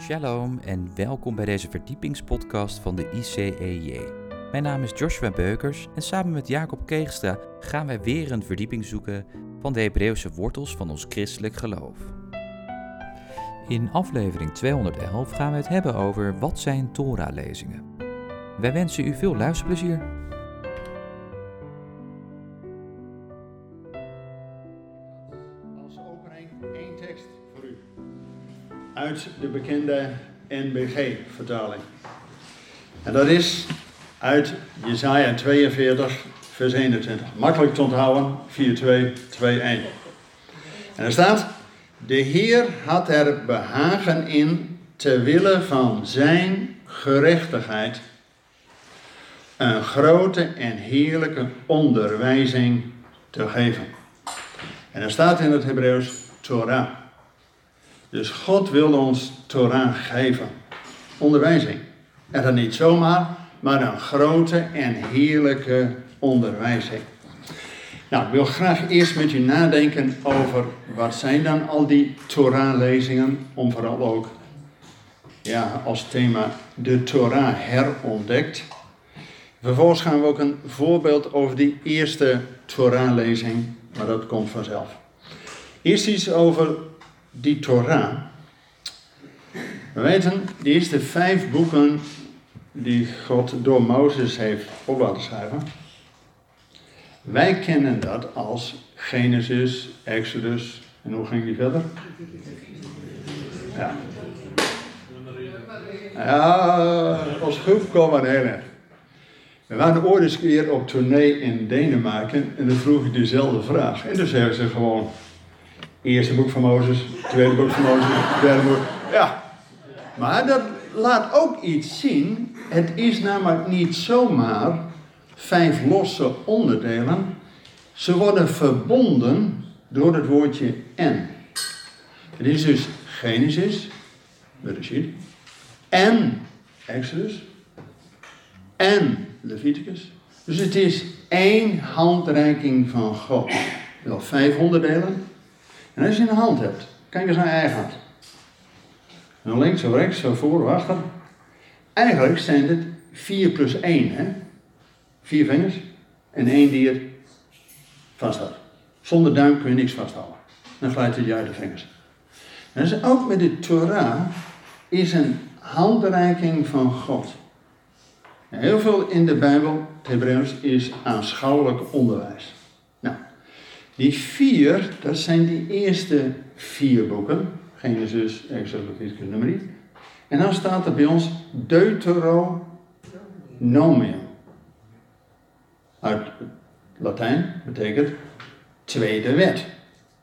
Shalom en welkom bij deze verdiepingspodcast van de ICEJ. Mijn naam is Joshua Beukers en samen met Jacob Keegstra gaan wij weer een verdieping zoeken van de Hebreeuwse wortels van ons christelijk geloof. In aflevering 211 gaan we het hebben over wat zijn Torah-lezingen. Wij wensen u veel luisterplezier. Uit de bekende NBG-vertaling. En dat is uit Jesaja 42, vers 21. Makkelijk te onthouden, 4, 2, 2, 1. En er staat, de Heer had er behagen in, ter wille van zijn gerechtigheid, een grote en heerlijke onderwijzing te geven. En er staat in het Hebreeuws Torah. Dus God wilde ons Torah geven. Onderwijzing. En dan niet zomaar, maar een grote en heerlijke onderwijzing. Nou, ik wil graag eerst met u nadenken over wat zijn dan al die Torah-lezingen, om vooral ook ja, als thema de Torah herontdekt. Vervolgens gaan we ook een voorbeeld over die eerste Torah-lezing, maar dat komt vanzelf. Eerst iets over die Torah. We weten, de eerste vijf boeken die God door Mozes heeft op laten schrijven. Wij kennen dat als Genesis, Exodus en hoe ging die verder? Ja. Ja, als groep komen we heel erg. We waren ooit eens keer op tournee in Denemarken en dan vroeg ik dezelfde vraag. En toen zeiden ze gewoon, eerste boek van Mozes, tweede boek van Mozes, derde boek. Ja, maar dat laat ook iets zien. Het is namelijk niet zomaar vijf losse onderdelen. Ze worden verbonden door het woordje en. Het is dus Genesis, Bereshit, en Exodus, en Leviticus. Dus het is één handreiking van God. Wel vijf onderdelen. En als je een hand hebt, kijk eens naar je eigen hand. Links rechts, zo voor achter. Eigenlijk zijn het 4 plus 1, hè? Vier vingers en één die het vasthoudt. Zonder duim kun je niks vasthouden. Dan glijdt het je uit de vingers. En dus ook met de Torah is een handreiking van God. Heel veel in de Bijbel, het Hebreeuws, is aanschouwelijk onderwijs. Die vier, dat zijn die eerste vier boeken. Genesis, Exodus, Leviticus, Numeri. En dan staat er bij ons Deuteronomium. Uit Latijn betekent tweede wet.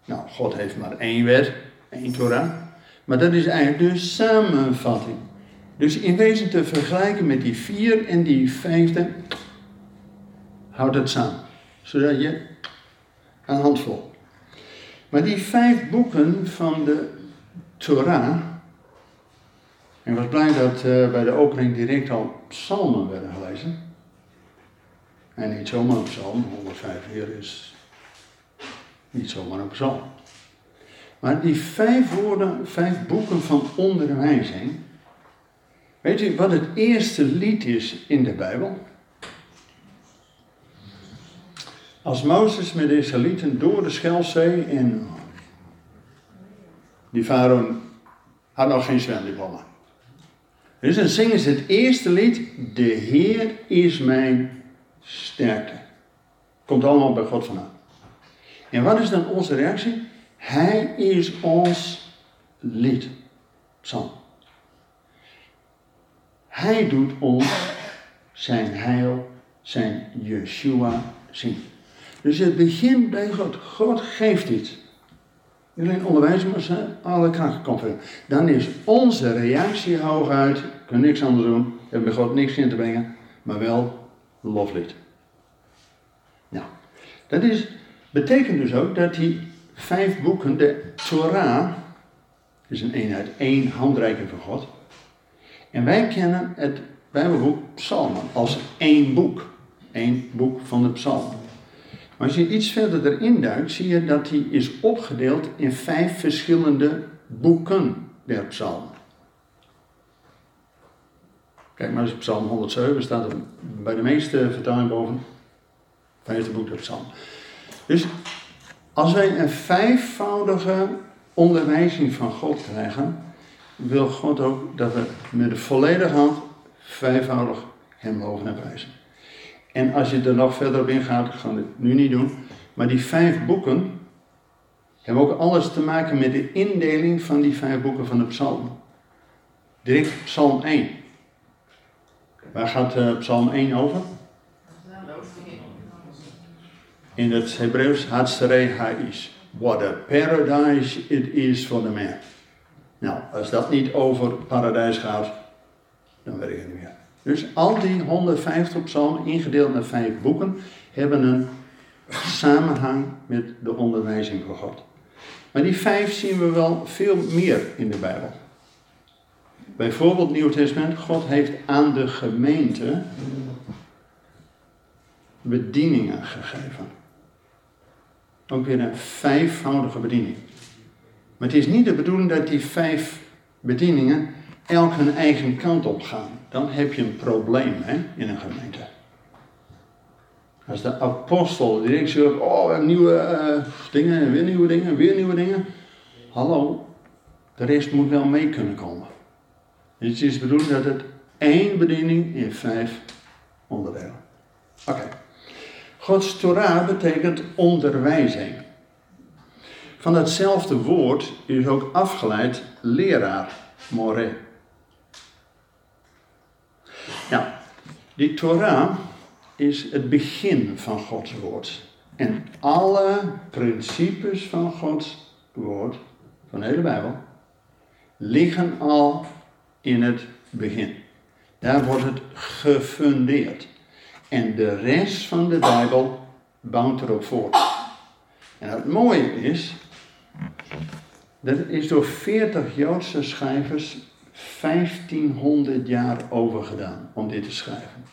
Nou, God heeft maar één wet, één Torah. Maar dat is eigenlijk de samenvatting. Dus in wezen te vergelijken met die vier en die vijfde, houdt het samen. Zodat je een handvol. Maar die vijf boeken van de Torah. En was blij dat uh, bij de opening direct al psalmen werden gelezen. En niet zomaar een psalm, 105 is niet zomaar een psalm. Maar die vijf woorden, vijf boeken van onderwijzing. Weet je wat het eerste lied is in de Bijbel? Als Mozes met de Israëlieten door de Schelzee en die farao had nog geen zwemdiploma. Dus dan zingen ze het eerste lied, De Heer is mijn sterkte. Komt allemaal bij God vandaan. En wat is dan onze reactie? Hij is ons lied. Psalm. Hij doet ons zijn heil, zijn Yeshua zien. Dus het begint bij God. God geeft iets. Alleen onderwijs, maar ze alle krachten komt Dan is onze reactie hooguit, kunnen niks anders doen, hebben bij God niks in te brengen, maar wel loflied. Nou, dat is, betekent dus ook dat die vijf boeken, de Torah, is een eenheid, één handreiking van God. En wij kennen het Bijbelboek Psalmen als één boek. één boek van de Psalmen. Als je iets verder erin duikt, zie je dat die is opgedeeld in vijf verschillende boeken der psalmen. Kijk maar eens Psalm 107, staat er bij de meeste vertalingen boven. Vijfde boek de Psalm. Dus als wij een vijfvoudige onderwijzing van God krijgen, wil God ook dat we met de volledige hand vijfvoudig hem mogen en prijzen. En als je er nog verder op ingaat, ik ga het nu niet doen, maar die vijf boeken hebben ook alles te maken met de indeling van die vijf boeken van de psalmen. Direct Psalm 1. Waar gaat uh, Psalm 1 over? In het Hebreeuws, Hatsere Ha'is. What a paradise it is for the man. Nou, als dat niet over paradijs gaat, dan weet ik het niet meer. Dus al die 150 psalmen, ingedeeld naar vijf boeken, hebben een samenhang met de onderwijzing van God. Maar die vijf zien we wel veel meer in de Bijbel. Bijvoorbeeld Nieuw Testament, God heeft aan de gemeente bedieningen gegeven. Ook weer een vijfvoudige bediening. Maar het is niet de bedoeling dat die vijf bedieningen elk hun eigen kant op gaan. Dan heb je een probleem hè, in een gemeente. Als de apostel direct zegt, oh, nieuwe uh, dingen, weer nieuwe dingen, weer nieuwe dingen. Hallo, de rest moet wel mee kunnen komen. Dus het is bedoeld dat het één bediening in vijf onderdelen. Oké. Gods Torah betekent onderwijzing. Van datzelfde woord is ook afgeleid leraar, more. Nou, die Torah is het begin van Gods woord. En alle principes van Gods woord, van de hele Bijbel, liggen al in het begin. Daar wordt het gefundeerd. En de rest van de Bijbel bouwt erop voort. En het mooie is, dat is door 40 Joodse schrijvers 1500 jaar over gedaan om dit te schrijven.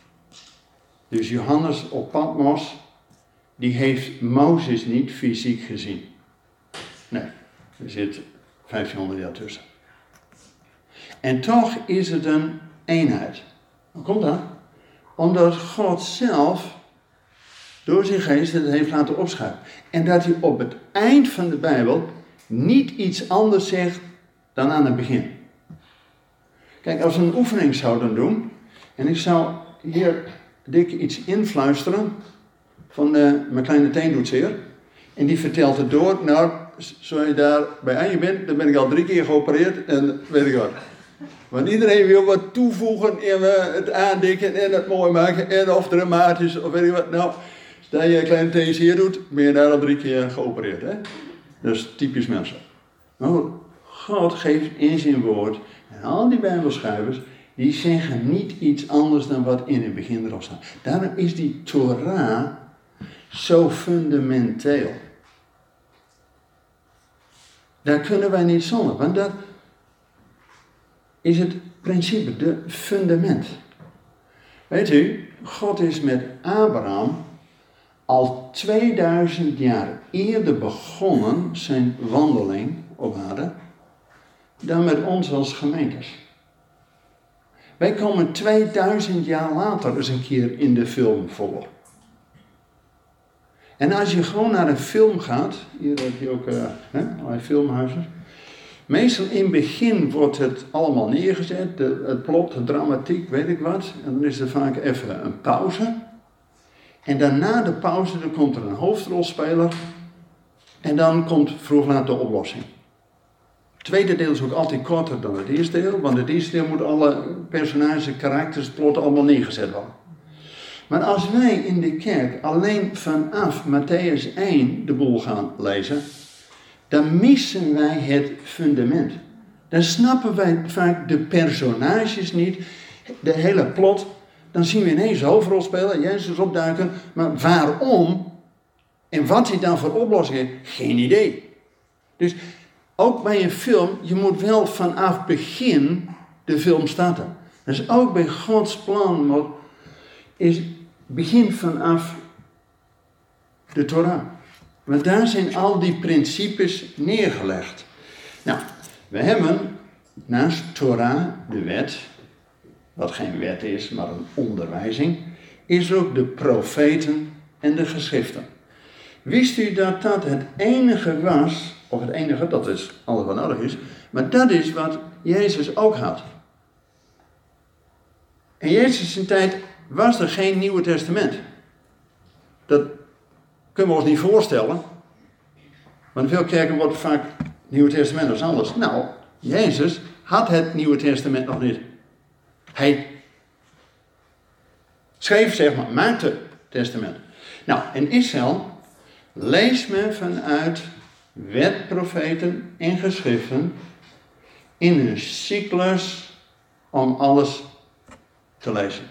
Dus Johannes op Patmos, die heeft Mozes niet fysiek gezien. Nee, er zit 1500 jaar tussen. En toch is het een eenheid. Hoe komt dat? Omdat God zelf door zijn geest het heeft laten opschrijven. En dat hij op het eind van de Bijbel niet iets anders zegt dan aan het begin. Kijk, als we een oefening zouden doen, en ik zou hier dik iets influisteren van uh, mijn kleine teen doet en die vertelt het door, nou, zo je daar bij aan je bent, dan ben ik al drie keer geopereerd en weet ik wat. Want iedereen wil wat toevoegen en het aandikken en het mooi maken en of is of weet ik wat. Nou, dat je een kleine teen zeer doet, ben je daar al drie keer geopereerd. Hè? Dat is typisch mensen. Maar God geeft in zijn woord al die bijbelschrijvers, die zeggen niet iets anders dan wat in het begin erop staat. Daarom is die Torah zo fundamenteel. Daar kunnen wij niet zonder, want dat is het principe, de fundament. Weet u, God is met Abraham al 2000 jaar eerder begonnen zijn wandeling op aarde dan met ons als gemeentes. Wij komen 2000 jaar later eens een keer in de film voor. En als je gewoon naar een film gaat, hier heb je ook uh, hè, filmhuizen. Meestal in het begin wordt het allemaal neergezet, de, het plot, de dramatiek, weet ik wat. En dan is er vaak even een pauze. En daarna de pauze, dan komt er een hoofdrolspeler. En dan komt vroeg laat de oplossing. Tweede deel is ook altijd korter dan het eerste deel, want het eerste deel moet alle personages, karakters, plot allemaal neergezet worden. Maar als wij in de kerk alleen vanaf Matthäus 1 de boel gaan lezen, dan missen wij het fundament. Dan snappen wij vaak de personages niet, de hele plot. Dan zien we ineens de hoofdrolspeler, Jezus opduiken. Maar waarom en wat hij dan voor oplossing geen idee. Dus ook bij een film, je moet wel vanaf begin de film starten. Dus ook bij Gods plan is begin vanaf de Torah. Want daar zijn al die principes neergelegd. Nou, we hebben naast Torah, de wet, wat geen wet is, maar een onderwijzing, is ook de profeten en de geschriften. Wist u dat dat het enige was, of het enige, dat is alles wat nodig is, maar dat is wat Jezus ook had. In Jezus' tijd was er geen Nieuwe Testament. Dat kunnen we ons niet voorstellen. Want veel kerken wordt vaak Nieuwe Testament als anders. Nou, Jezus had het Nieuwe Testament nog niet. Hij schreef, zeg maar, maakte testament. Nou, in Israël leest men vanuit wet, profeten en geschriften in een cyclus om alles te lezen.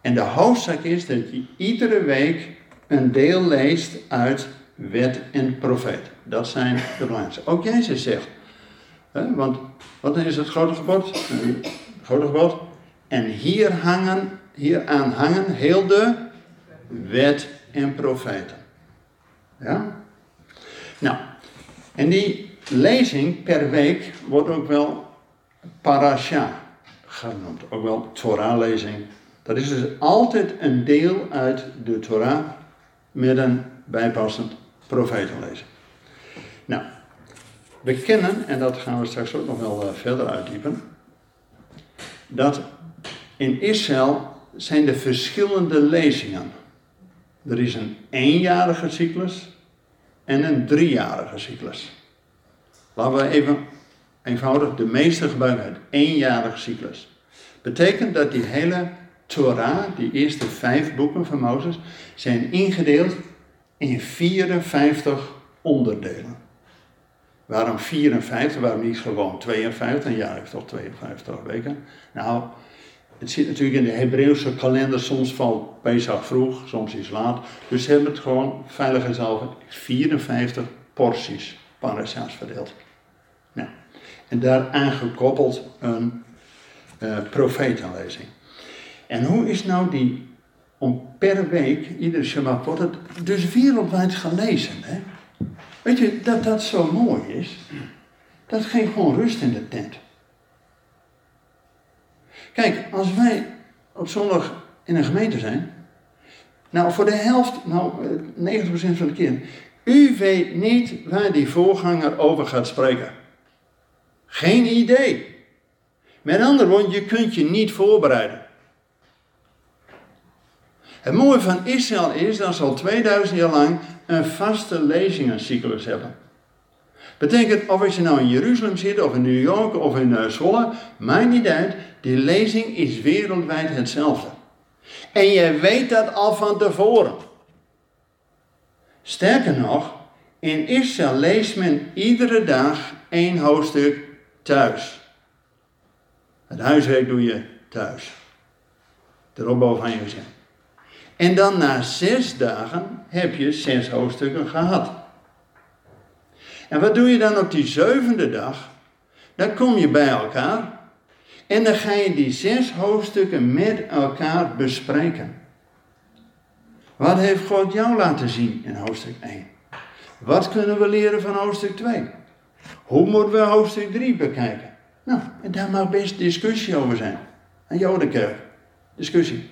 En de hoofdzaak is dat je iedere week een deel leest uit wet en profeet. Dat zijn de belangrijkste. Ook Jezus zegt, hè, want wat is het grote gebod? Het grote gebod. En hier hangen, hieraan hangen heel de wet en profeten. Ja? Nou, en die lezing per week wordt ook wel parasha genoemd. Ook wel Torah-lezing. Dat is dus altijd een deel uit de Torah met een bijpassend profetenlezing. Nou, we kennen, en dat gaan we straks ook nog wel eh, verder uitdiepen, dat in Israël zijn er verschillende lezingen. Er is een eenjarige cyclus en een driejarige cyclus. Laten we even eenvoudig de meeste gebruiken het eenjarige cyclus. Betekent dat die hele Torah, die eerste vijf boeken van Mozes, zijn ingedeeld in 54 onderdelen. Waarom 54? Waarom niet gewoon 52? Een jaar heeft toch 52 weken? Nou, het zit natuurlijk in de Hebreeuwse kalender. Soms valt Pesach vroeg, soms iets laat. Dus ze hebben het gewoon veiligheidshalve 54 porties parasha's verdeeld. Nou, en daaraan gekoppeld een uh, profetenlezing. En hoe is nou die, om per week, iedere Shabbat wordt het dus wereldwijd gelezen. Hè? Weet je, dat dat zo mooi is, dat geeft gewoon rust in de tent. Kijk, als wij op zondag in een gemeente zijn, nou voor de helft, nou 90% van de keer, u weet niet waar die voorganger over gaat spreken. Geen idee. Met andere woorden, je kunt je niet voorbereiden. Het mooie van Israël is dat ze al 2000 jaar lang een vaste lezingencyclus hebben. Betekent of je nou in Jeruzalem zit, of in New York, of in uh, Zwolle, maakt niet uit. Die lezing is wereldwijd hetzelfde. En je weet dat al van tevoren. Sterker nog, in Israël leest men iedere dag één hoofdstuk thuis. Het huiswerk doe je thuis. De opbouw van je gezin. En dan na zes dagen heb je zes hoofdstukken gehad. En wat doe je dan op die zevende dag? Dan kom je bij elkaar en dan ga je die zes hoofdstukken met elkaar bespreken. Wat heeft God jou laten zien in hoofdstuk 1? Wat kunnen we leren van hoofdstuk 2? Hoe moeten we hoofdstuk 3 bekijken? Nou, en daar mag best discussie over zijn. Aan Jodenkerk. Discussie.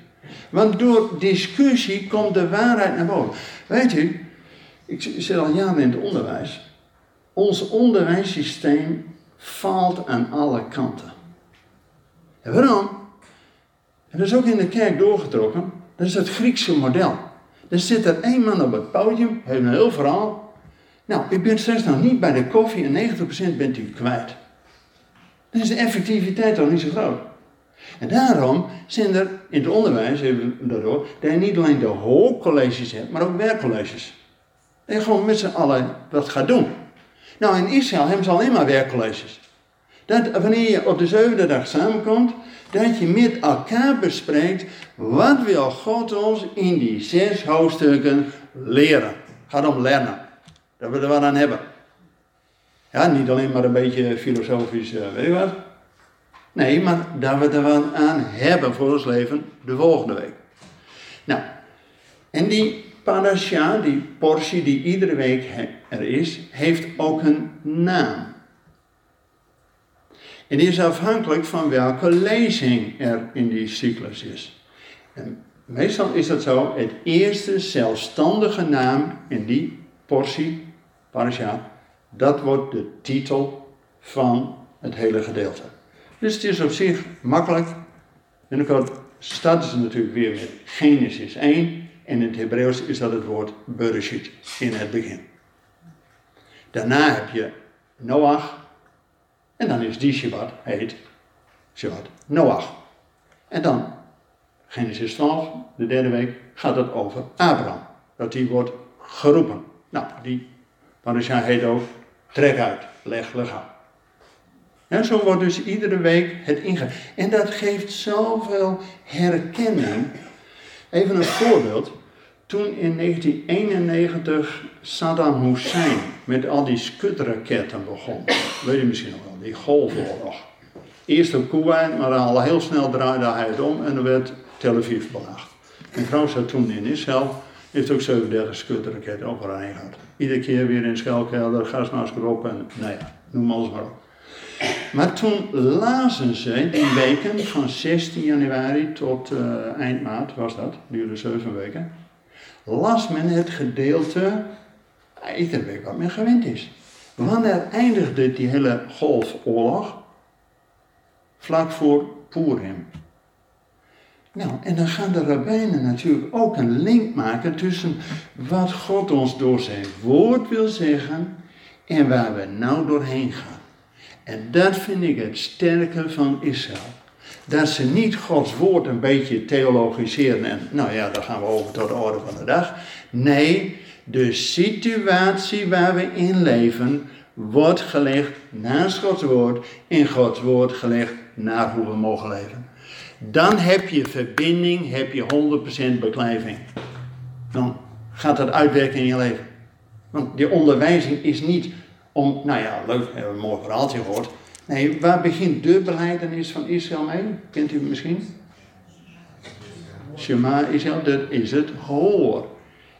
Want door discussie komt de waarheid naar boven. Weet u, ik zit al jaren in het onderwijs. Ons onderwijssysteem faalt aan alle kanten. En waarom? En dat is ook in de kerk doorgetrokken. Dat is het Griekse model. Er zit er één man op het podium, heeft een heel verhaal. Nou, u bent straks nog niet bij de koffie en 90% bent u kwijt. Dan is de effectiviteit toch niet zo groot. En daarom zijn er in het onderwijs, daardoor, dat je niet alleen de hoogcolleges hebt, maar ook werkcolleges. Je gewoon met z'n allen wat gaat doen. Nou, in Israël hebben ze alleen maar werkcolleges. Dat wanneer je op de zevende dag samenkomt, dat je met elkaar bespreekt, wat wil God ons in die zes hoofdstukken leren. Gaat om leren. Dat we er wat aan hebben. Ja, niet alleen maar een beetje filosofisch, uh, weet je wat. Nee, maar dat we er wat aan hebben voor ons leven de volgende week. Nou, en die parasha, die portie die iedere week er is, heeft ook een naam. En die is afhankelijk van welke lezing er in die cyclus is. En meestal is dat zo, het eerste zelfstandige naam in die portie, parasha, dat wordt de titel van het hele gedeelte. Dus het is op zich makkelijk. Binnenkort starten ze natuurlijk weer met Genesis 1. En in het Hebreeuws is dat het woord Bereshit, in het begin. Daarna heb je Noach. En dan is die Shabbat, heet Shabbat Noach. En dan, Genesis 12, de derde week, gaat het over Abraham. Dat die wordt geroepen. Nou, die parasha heet ook trek uit, leg lichaam. En zo wordt dus iedere week het ingegaan. En dat geeft zoveel herkenning. Even een voorbeeld. Toen in 1991 Saddam Hussein met al die skutraketten begon. Weet je misschien nog wel, die golfoorlog. Eerst op Kuwait, maar al heel snel draaide hij het om en er werd Tel Aviv belaagd. Mijn vrouw zat toen in Israël, heeft ook 37 skutraketten op haar gehad. Iedere keer weer in schelkelder, gasmasker op en nou ja, noem alles maar op. Maar toen lazen ze die weken van 16 januari tot uh, eind maart, was dat, duurde 7 weken, las men het gedeelte, iedere week wat men gewend is. Wanneer eindigde die hele golfoorlog? Vlak voor Purim. Nou, en dan gaan de rabbijnen natuurlijk ook een link maken tussen wat God ons door zijn woord wil zeggen en waar we nou doorheen gaan. En dat vind ik het sterke van Israël. Dat ze niet Gods woord een beetje theologiseren en nou ja, dan gaan we over tot de orde van de dag. Nee, de situatie waar we in leven wordt gelegd naast Gods woord en Gods woord gelegd naar hoe we mogen leven. Dan heb je verbinding, heb je 100% beklijving. Dan gaat dat uitwerken in je leven. Want die onderwijzing is niet om, nou ja, leuk, hebben we een mooi verhaaltje gehoord. Nee, waar begint de beleidenis van Israël mee? Kent u misschien? Shema Israël, dat is het gehoor.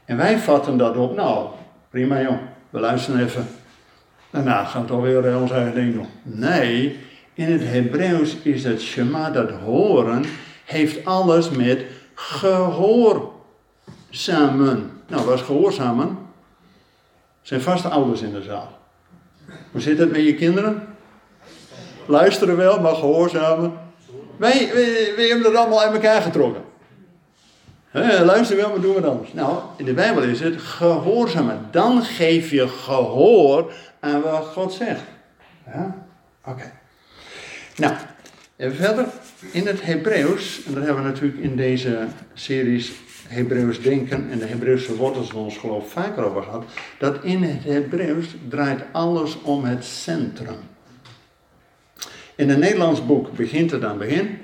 En wij vatten dat op, nou, prima jong, we luisteren even. Daarna gaan we toch weer ons eigen ding doen. Nee, in het Hebreeuws is het Shema, dat horen, heeft alles met gehoorzamen. Nou, wat is gehoorzamen? Zijn vaste ouders in de zaal. Hoe zit het met je kinderen? Luisteren wel, maar gehoorzamen. Wij, wij, hebben dat allemaal uit elkaar getrokken. He, luister wel, maar doen we anders. Nou, in de Bijbel is het gehoorzamen. Dan geef je gehoor aan wat God zegt. Ja? Oké. Nou, even verder. In het Hebreeuws, en daar hebben we natuurlijk in deze series Hebreeuws denken en de Hebreeuwse wortels van ons geloof vaker over gehad, dat in het Hebreeuws draait alles om het centrum. In een Nederlands boek begint het aan het begin,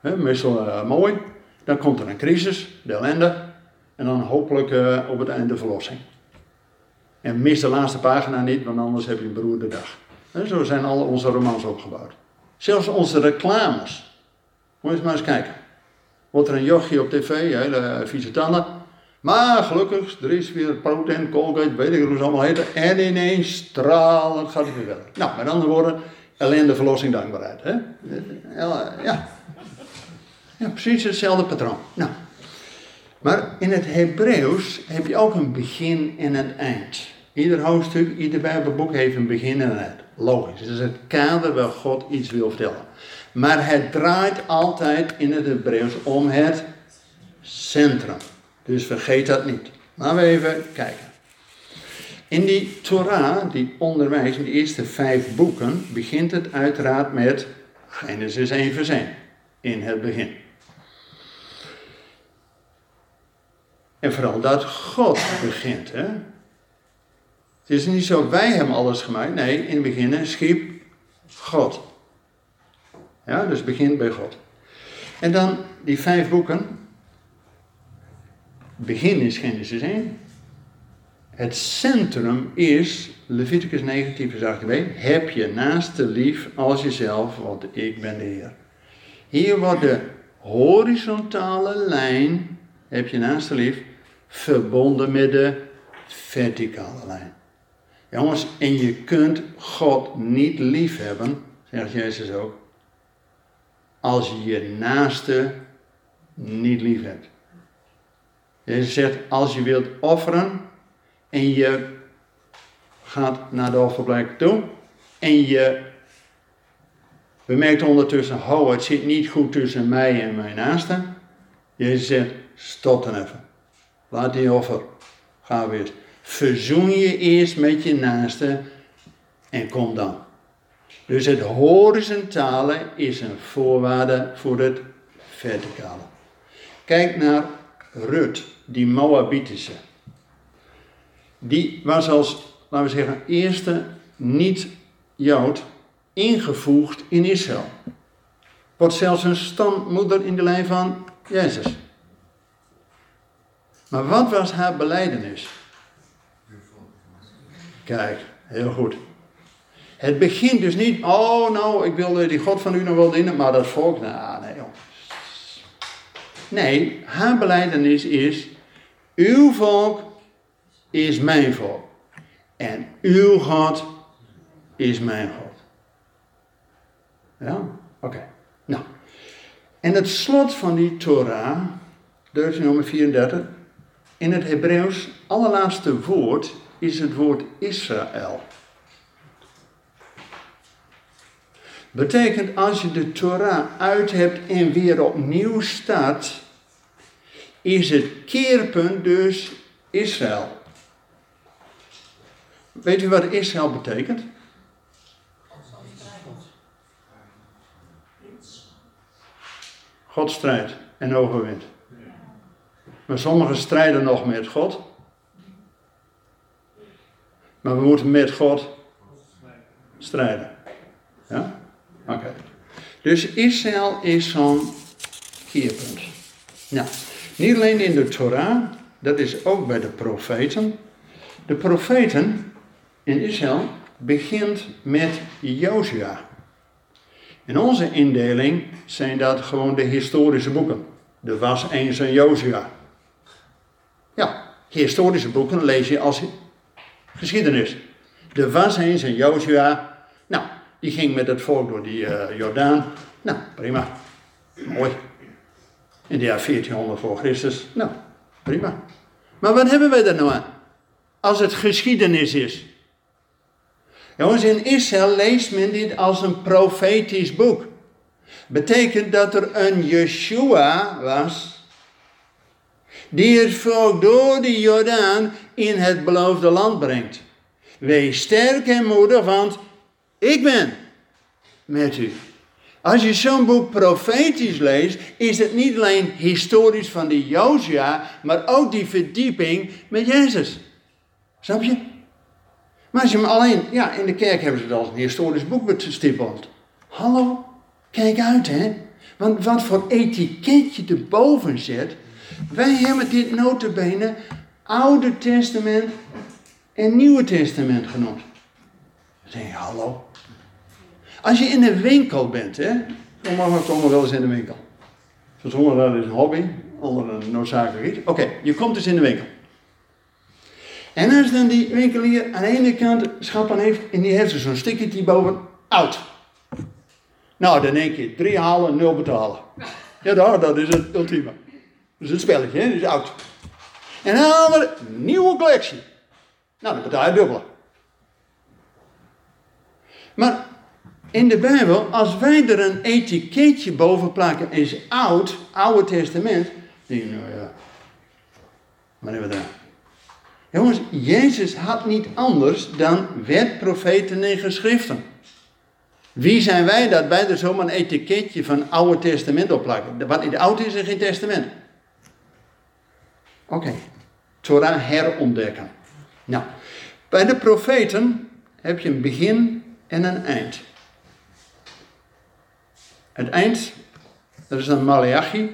hè, meestal uh, mooi, dan komt er een crisis, de ellende, en dan hopelijk uh, op het einde de verlossing. En mis de laatste pagina niet, want anders heb je een beroerde dag. En zo zijn alle onze romans opgebouwd. Zelfs onze reclames. Moet je eens maar eens kijken. Wordt er een jochie op tv, hele vieze tanden. Maar gelukkig, er is weer protein, Colgate, weet ik hoe ze allemaal heten. En ineens stralend gaat het weer verder. Nou, met andere woorden, ellende, verlossing, dankbaarheid. Hè? Ja. ja, precies hetzelfde patroon. Nou, maar in het Hebreeuws heb je ook een begin en een eind. Ieder hoofdstuk, ieder Bijbelboek heeft een begin en een eind. Logisch. Het is het kader waar God iets wil vertellen. Maar het draait altijd in het Hebreeuws om het centrum. Dus vergeet dat niet. Laten we even kijken. In die Torah, die onderwijs, in de eerste vijf boeken, begint het uiteraard met Genesis 1 vers 1. In het begin. En vooral dat God begint. Hè? Het is niet zo, wij hebben alles gemaakt. Nee, in het begin schiep God. Ja, dus begint bij God. En dan die vijf boeken. Begin is Genesis 1. Het centrum is Leviticus 19, vers 8 Heb je naaste lief als jezelf, want ik ben de Heer. Hier wordt de horizontale lijn, heb je naaste lief, verbonden met de verticale lijn. Jongens, en je kunt God niet lief hebben zegt Jezus ook, als je je naaste niet lief hebt. Jezus zegt, als je wilt offeren en je gaat naar de offerplek toe en je bemerkt ondertussen, oh het zit niet goed tussen mij en mijn naaste. Jezus zegt, stop dan even. Laat die offer. Ga weer. Verzoen je eerst met je naaste en kom dan. Dus het horizontale is een voorwaarde voor het verticale. Kijk naar Rut, die Moabitische. Die was als, laten we zeggen, eerste niet-Jood ingevoegd in Israël. Wordt zelfs een stammoeder in de lijn van Jezus. Maar wat was haar beleidenis? Kijk, heel goed. Het begint dus niet, oh nou, ik wil die God van u nog wel dienen, maar dat volk, nou nee joh. Nee, haar beleidenis is, uw volk is mijn volk. En uw God is mijn God. Ja, oké. Nou, en het slot van die Torah, Deuteronomium 34, in het Hebreeuws, allerlaatste woord is het woord Israël. Betekent als je de Torah uit hebt en weer opnieuw start, is het keerpunt dus Israël. Weet u wat Israël betekent? God strijdt en overwint. Maar sommigen strijden nog met God. Maar we moeten met God strijden. Ja? Oké. Dus Israël is zo'n keerpunt. Nou, niet alleen in de Torah, dat is ook bij de profeten. De profeten in Israël begint met Jozua. In onze indeling zijn dat gewoon de historische boeken. Er was eens een Jozua. Ja, historische boeken lees je als geschiedenis. Er was eens een Jozua. Die ging met het volk door die uh, Jordaan. Nou, prima. Mooi. In de jaar 1400 voor Christus. Nou, prima. Maar wat hebben wij daar nou aan? Als het geschiedenis is. Jongens, in Israël leest men dit als een profetisch boek. Betekent dat er een Yeshua was, die het volk door de Jordaan in het beloofde land brengt. Wees sterk en moedig, want ik ben met u. Als je zo'n boek profetisch leest, is het niet alleen historisch van de Josia, maar ook die verdieping met Jezus. Snap je? Maar als je hem alleen, ja, in de kerk hebben ze het als een historisch boek bestippeld. Hallo, kijk uit hè. Want wat voor etiketje erboven zit. Wij hebben dit notabene Oude Testament en Nieuwe Testament genoemd. Dan denk je, hallo. Als je in een winkel bent, hè. Sommigen komen wel eens in de winkel. Voor sommigen dat is een hobby, anderen noodzakelijk iets. Oké, je komt dus in de winkel. En als dan die winkelier aan de ene kant schappen heeft en die heeft zo'n stickertje boven, oud. Nou, dan denk je, drie halen, nul betalen. Ja, dat is het ultieme. Dat is het spelletje, hè? dat is oud. En dan we nieuwe collectie. Nou, dan betaal je dubbel. Maar in de Bijbel, als wij er een etiketje boven plakken, is oud, Oude Testament, denk je, nou ja, maar hebben we daar. Jongens, Jezus had niet anders dan wet, profeten en geschriften. Wie zijn wij dat wij er zomaar een etiketje van Oude Testament op plakken? Wat in het Oude is er geen Testament. Oké, Torah herontdekken. Nou, bij de profeten heb je een begin en een eind. Het eind, dat is een Malachi,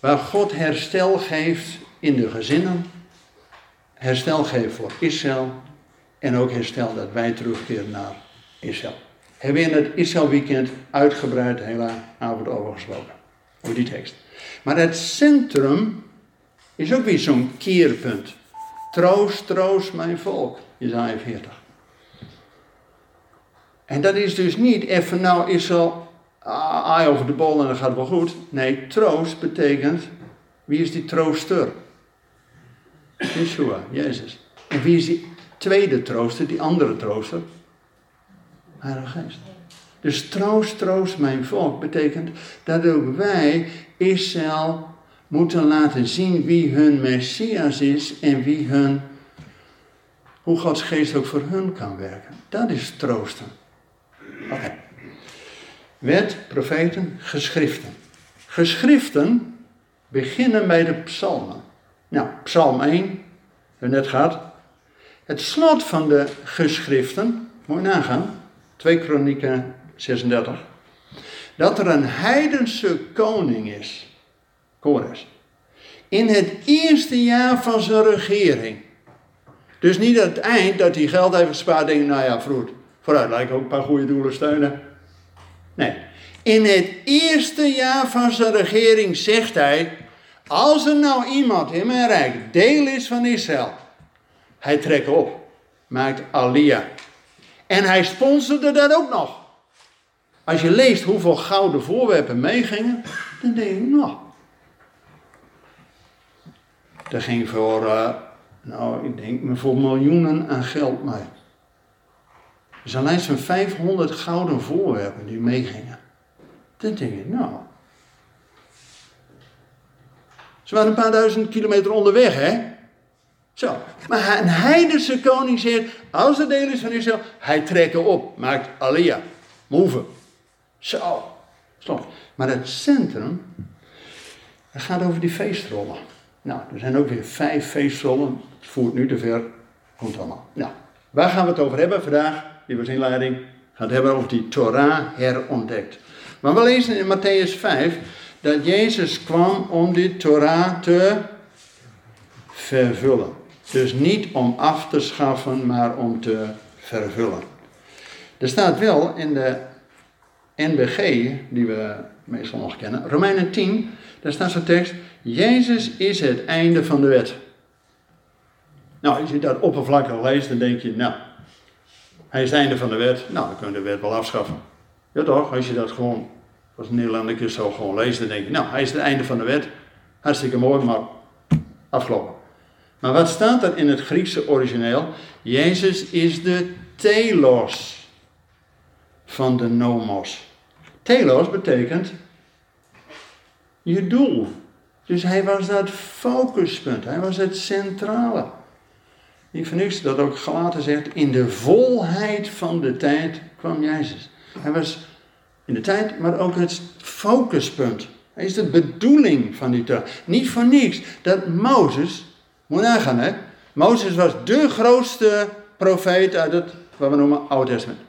waar God herstel geeft in de gezinnen herstel geven voor Israël en ook herstel dat wij terugkeren naar Israël. Hebben we in het Israël weekend uitgebreid de avond over gesproken. Over die tekst. Maar het centrum is ook weer zo'n keerpunt. Troost, troost mijn volk. Jezaja 40. En dat is dus niet even nou is zo aai over de bol en dan gaat wel goed. Nee, troost betekent, wie is die trooster? Yeshua, Jezus. En wie is die tweede trooster, die andere trooster? Heilige Geest. Dus troost, troost mijn volk betekent dat ook wij Israël moeten laten zien wie hun Messias is en wie hun, hoe Gods geest ook voor hun kan werken. Dat is troosten. Oké. Wet, profeten, geschriften. Geschriften beginnen bij de psalmen. Nou, psalm 1, hebben we net gehad. Het slot van de geschriften, moet je nagaan, 2 Kronieken 36, dat er een heidense koning is, Kores, in het eerste jaar van zijn regering. Dus niet aan het eind dat hij geld heeft gespaard, denk nou ja, vroeg, vooruit lijkt ook een paar goede doelen steunen. Nee, in het eerste jaar van zijn regering zegt hij, als er nou iemand in mijn rijk deel is van Israël, hij trekt op, maakt Alia. En hij sponsorde dat ook nog. Als je leest hoeveel gouden voorwerpen meegingen, dan denk je, nou. Er ging voor, uh, nou, ik denk voor miljoenen aan geld mee. Er zijn lijst van 500 gouden voorwerpen die meegingen. Dan denk je, nou. Ze waren een paar duizend kilometer onderweg, hè? Zo. Maar een heidense koning zegt, als er deel is van Israël, hij trekt op, maakt alia, move. Zo. Stop. Maar het centrum, het gaat over die feestrollen. Nou, er zijn ook weer vijf feestrollen. Het voert nu te ver. Komt allemaal. Nou, waar gaan we het over hebben vandaag? Die was. Gaat hebben over die Torah herontdekt. Maar we lezen in Matthäus 5 dat Jezus kwam om die Torah te vervullen. Dus niet om af te schaffen, maar om te vervullen. Er staat wel in de NBG, die we meestal nog kennen, Romeinen 10, daar staat zo'n tekst: Jezus is het einde van de wet. Nou, als je dat oppervlakkig leest, dan denk je, nou, hij is het einde van de wet. Nou, dan kun de wet wel afschaffen. Ja toch, als je dat gewoon als Nederlander zo gewoon leest, dan denk je, nou, hij is het einde van de wet. Hartstikke mooi, maar afgelopen. Maar wat staat er in het Griekse origineel? Jezus is de telos van de nomos. Telos betekent je doel. Dus hij was dat focuspunt, hij was het centrale. Niet voor niks dat ook gelaten zegt, in de volheid van de tijd kwam Jezus. Hij was in de tijd, maar ook het focuspunt. Hij is de bedoeling van die taal. Niet voor niks dat Mozes, moet nagaan hè, Mozes was de grootste profeet uit het, wat we noemen, Oude Testament.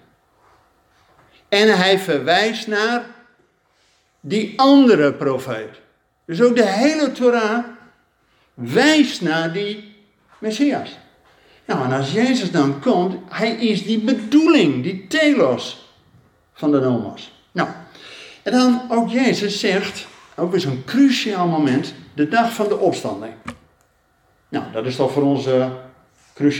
En hij verwijst naar die andere profeet. Dus ook de hele Torah wijst naar die Messias. Nou, en als Jezus dan komt, hij is die bedoeling, die telos van de nomos. Nou, en dan ook Jezus zegt, ook weer zo'n cruciaal moment, de dag van de opstanding. Nou, dat is toch voor ons, uh,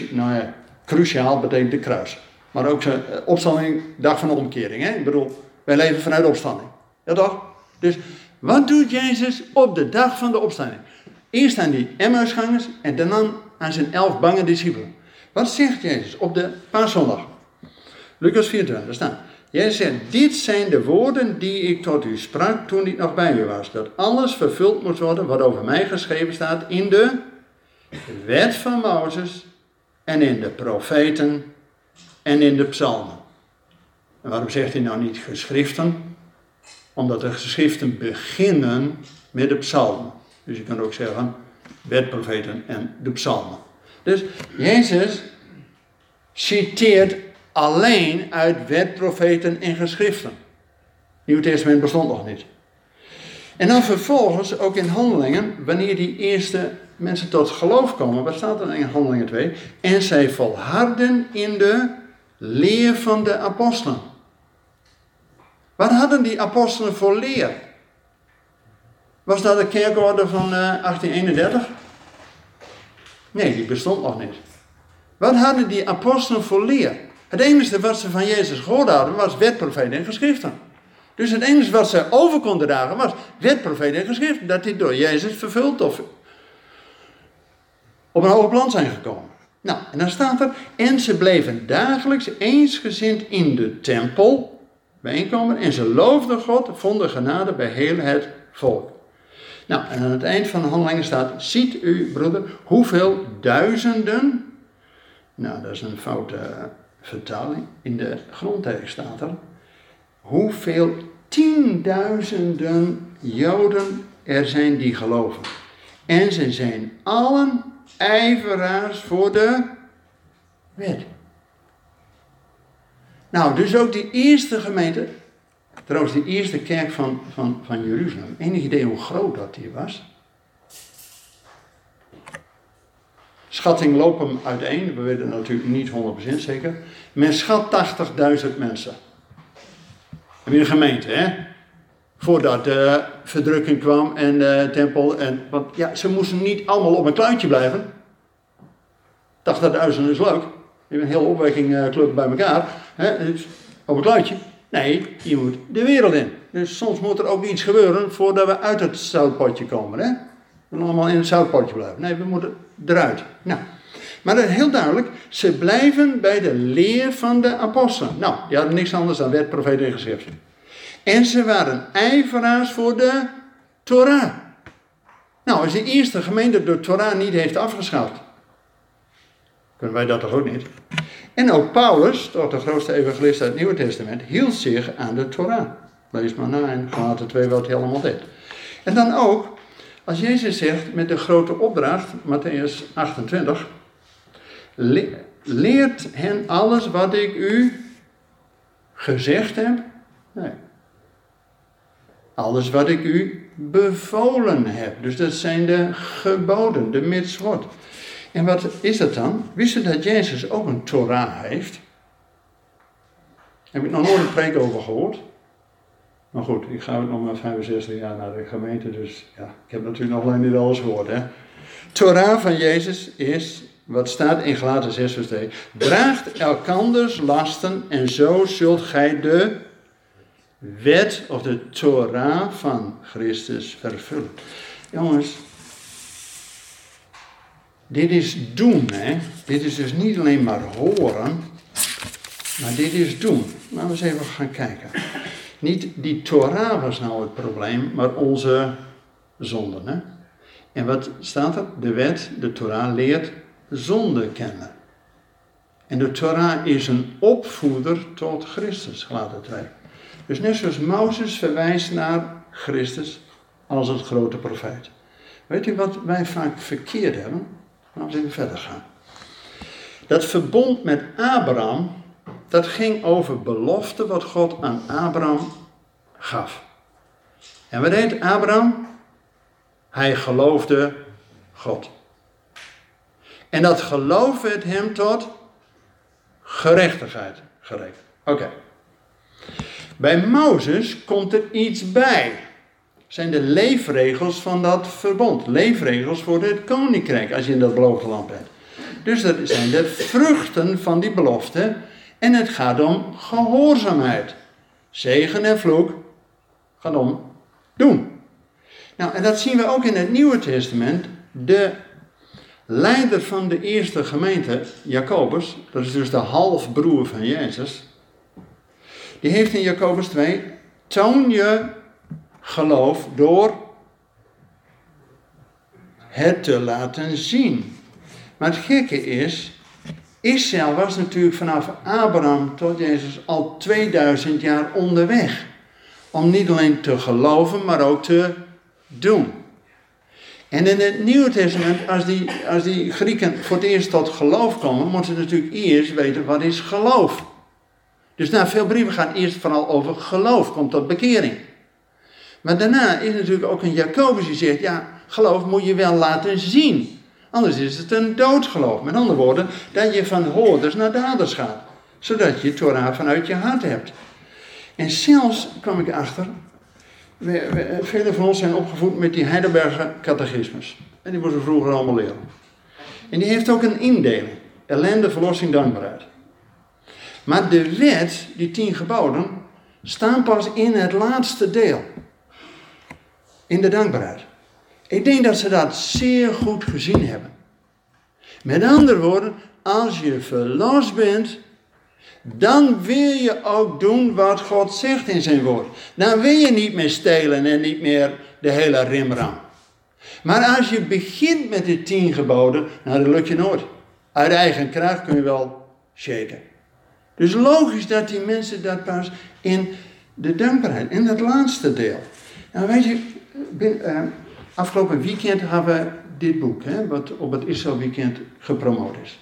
nou ja, cruciaal betekent de kruis. Maar ook uh, opstanding, dag van de omkering. Hè? Ik bedoel, wij leven vanuit opstanding. Ja toch? Dus wat doet Jezus op de dag van de opstanding? Eerst aan die Emmausgangers en daarna aan zijn elf bange discipelen. Wat zegt Jezus op de paaszondag? Lucas 24, daar staat. Jezus zegt, dit zijn de woorden die ik tot u sprak toen ik nog bij u was. Dat alles vervuld moet worden wat over mij geschreven staat in de wet van Mozes en in de profeten en in de psalmen. En waarom zegt hij nou niet geschriften? Omdat de geschriften beginnen met de psalmen. Dus je kan ook zeggen wet, profeten en de psalmen. Dus Jezus citeert alleen uit wet, profeten en geschriften. Nieuw Testament bestond nog niet. En dan vervolgens ook in handelingen, wanneer die eerste mensen tot geloof komen, wat staat er in handelingen 2? En zij volharden in de leer van de apostelen. Wat hadden die apostelen voor leer? Was dat de kerkorde van 1831? Eh, nee, die bestond nog niet. Wat hadden die apostelen voor leer? Het enige wat ze van Jezus gehoord hadden was wet, profeet en geschriften. Dus het enige wat ze over konden dragen was wet, profeet en geschriften. Dat dit door Jezus vervuld of op een hoger plan zijn gekomen. Nou, en dan staat er, en ze bleven dagelijks eensgezind in de tempel bijeenkomen en ze loofden God, vonden genade bij heel het volk. Nou, en aan het eind van de handelingen staat, ziet u, broeder, hoeveel duizenden, nou dat is een foute vertaling, in de grondtekst staat er, hoeveel tienduizenden Joden er zijn die geloven. En ze zijn allen ijveraars voor de wet. Nou, dus ook die eerste gemeente, trouwens de eerste kerk van, van, van Jeruzalem, enig idee hoe groot dat hier was? Schatting lopen uiteen, we weten natuurlijk niet 100% zeker. Men schat 80.000 mensen. En een gemeente, hè? Voordat de verdrukking kwam en de tempel. En, want ja, ze moesten niet allemaal op een kluitje blijven. 80.000 is leuk. Je bent een hele opwekkingclub eh, bij elkaar. Hè? Dus op een kluitje. Nee, je moet de wereld in. Dus soms moet er ook iets gebeuren voordat we uit het zoutpotje komen. Hè? We allemaal in het zoutpotje blijven. Nee, we moeten eruit. Nou, maar dat is heel duidelijk. Ze blijven bij de leer van de apostelen. Nou, die hadden niks anders dan wet, profeet en geschriften. En ze waren ijveraars voor de Torah. Nou, als de eerste gemeente de Torah niet heeft afgeschaft, kunnen wij dat toch ook niet? En ook Paulus, toch de grootste evangelist uit het Nieuwe Testament, hield zich aan de Torah. Lees maar na in Galaten 2 wat hij allemaal deed. En dan ook, als Jezus zegt met de grote opdracht, Matthäus 28, leert hen alles wat ik u gezegd heb? Nee. Alles wat ik u bevolen heb. Dus dat zijn de geboden, de mitzvot. En wat is dat dan? Wist dat Jezus ook een Torah heeft? Heb ik nog nooit een preek over gehoord. Maar goed, ik ga nog maar 65 jaar naar de gemeente, dus ja, ik heb natuurlijk nog lang niet alles gehoord. Hè? Torah van Jezus is, wat staat in Galaten 6 vers 2, draagt elkanders lasten en zo zult gij de wet of de Torah van Christus vervullen. Jongens, dit is doen, hè. Dit is dus niet alleen maar horen, maar dit is doen. Laten we eens even gaan kijken. Niet die Torah was nou het probleem, maar onze zonden, hè. En wat staat er? De wet, de Torah, leert zonde kennen. En de Torah is een opvoeder tot Christus, gelaten 2. Dus net zoals Mozes verwijst naar Christus als het grote profeet. Weet u wat wij vaak verkeerd hebben? Laten we verder gaan. Dat verbond met Abraham, dat ging over belofte wat God aan Abraham gaf. En wat deed Abraham? Hij geloofde God. En dat geloof werd hem tot gerechtigheid gerekend. Oké. Bij Mozes komt er iets bij. Zijn de leefregels van dat verbond. Leefregels voor het koninkrijk als je in dat beloofde land bent. Dus dat zijn de vruchten van die belofte. En het gaat om gehoorzaamheid. Zegen en vloek gaat om doen. Nou, en dat zien we ook in het Nieuwe Testament. De leider van de eerste gemeente, Jacobus, dat is dus de halfbroer van Jezus, die heeft in Jacobus 2, toon je geloof door het te laten zien. Maar het gekke is, Israël was natuurlijk vanaf Abraham tot Jezus al 2000 jaar onderweg. Om niet alleen te geloven, maar ook te doen. En in het Nieuwe Testament, als die, als die Grieken voor het eerst tot geloof komen, moeten ze natuurlijk eerst weten wat is geloof. Dus na veel brieven gaan eerst vooral over geloof, komt tot bekering. Maar daarna is natuurlijk ook een Jacobus die zegt, ja, geloof moet je wel laten zien. Anders is het een doodgeloof. Met andere woorden, dat je van hoorders naar daders gaat. Zodat je Torah vanuit je hart hebt. En zelfs kwam ik achter, velen van ons zijn opgevoed met die Heidelberger catechismus. En die moesten we vroeger allemaal leren. En die heeft ook een indeling. Ellende, verlossing, dankbaarheid. Maar de wet, die tien geboden, staan pas in het laatste deel. In de dankbaarheid. Ik denk dat ze dat zeer goed gezien hebben. Met andere woorden, als je verlost bent, dan wil je ook doen wat God zegt in zijn woord. Dan wil je niet meer stelen en niet meer de hele rimram. Maar als je begint met de tien geboden, nou dat lukt je nooit. Uit eigen kracht kun je wel shaken. Dus logisch dat die mensen dat pas in de dankbaarheid, in het laatste deel. Nou weet je, afgelopen weekend hebben we dit boek, hè, wat op het Israël Weekend gepromoot is.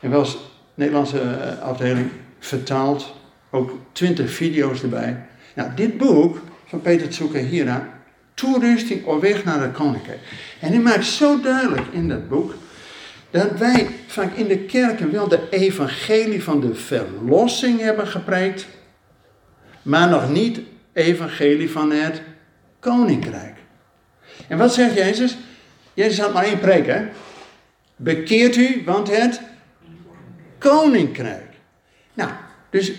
En wel Nederlandse eh, afdeling vertaald, ook twintig video's erbij. Nou, dit boek van Peter Tsukahira, Toerusting op weg naar het koninkrijk. En hij maakt zo duidelijk in dat boek dat wij vaak in de kerken wel de evangelie van de verlossing hebben gepreekt, maar nog niet evangelie van het koninkrijk. En wat zegt Jezus? Jezus had maar één preek, hè? Bekeert u, want het koninkrijk. Nou, dus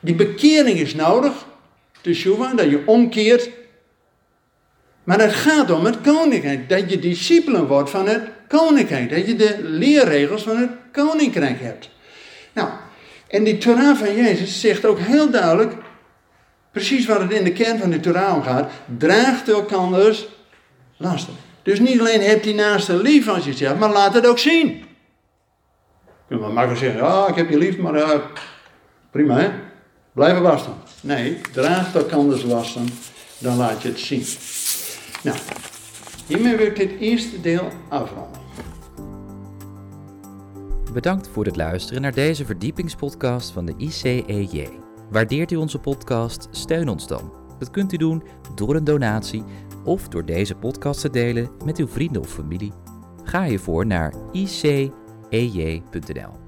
die bekering is nodig, teshuva, dat je omkeert. Maar het gaat om het koninkrijk, dat je discipelen wordt van het koninkrijk, dat je de leerregels van het koninkrijk hebt. Nou, en die Torah van Jezus zegt ook heel duidelijk, precies wat het in de kern van de Torah gaat, draagt elkanders lasten. Dus niet alleen heb die naaste lief als je zegt, maar laat het ook zien. Je wel makkelijk zeggen, ja, ik heb je lief, maar uh, prima hè. Blijf op afstand. Nee, draag elkanders lasten, dan laat je het zien. Nou, hiermee wil ik dit eerste deel afronden. Bedankt voor het luisteren naar deze verdiepingspodcast van de ICEJ. Waardeert u onze podcast? Steun ons dan. Dat kunt u doen door een donatie of door deze podcast te delen met uw vrienden of familie. Ga hiervoor naar ICEJ ej.nl.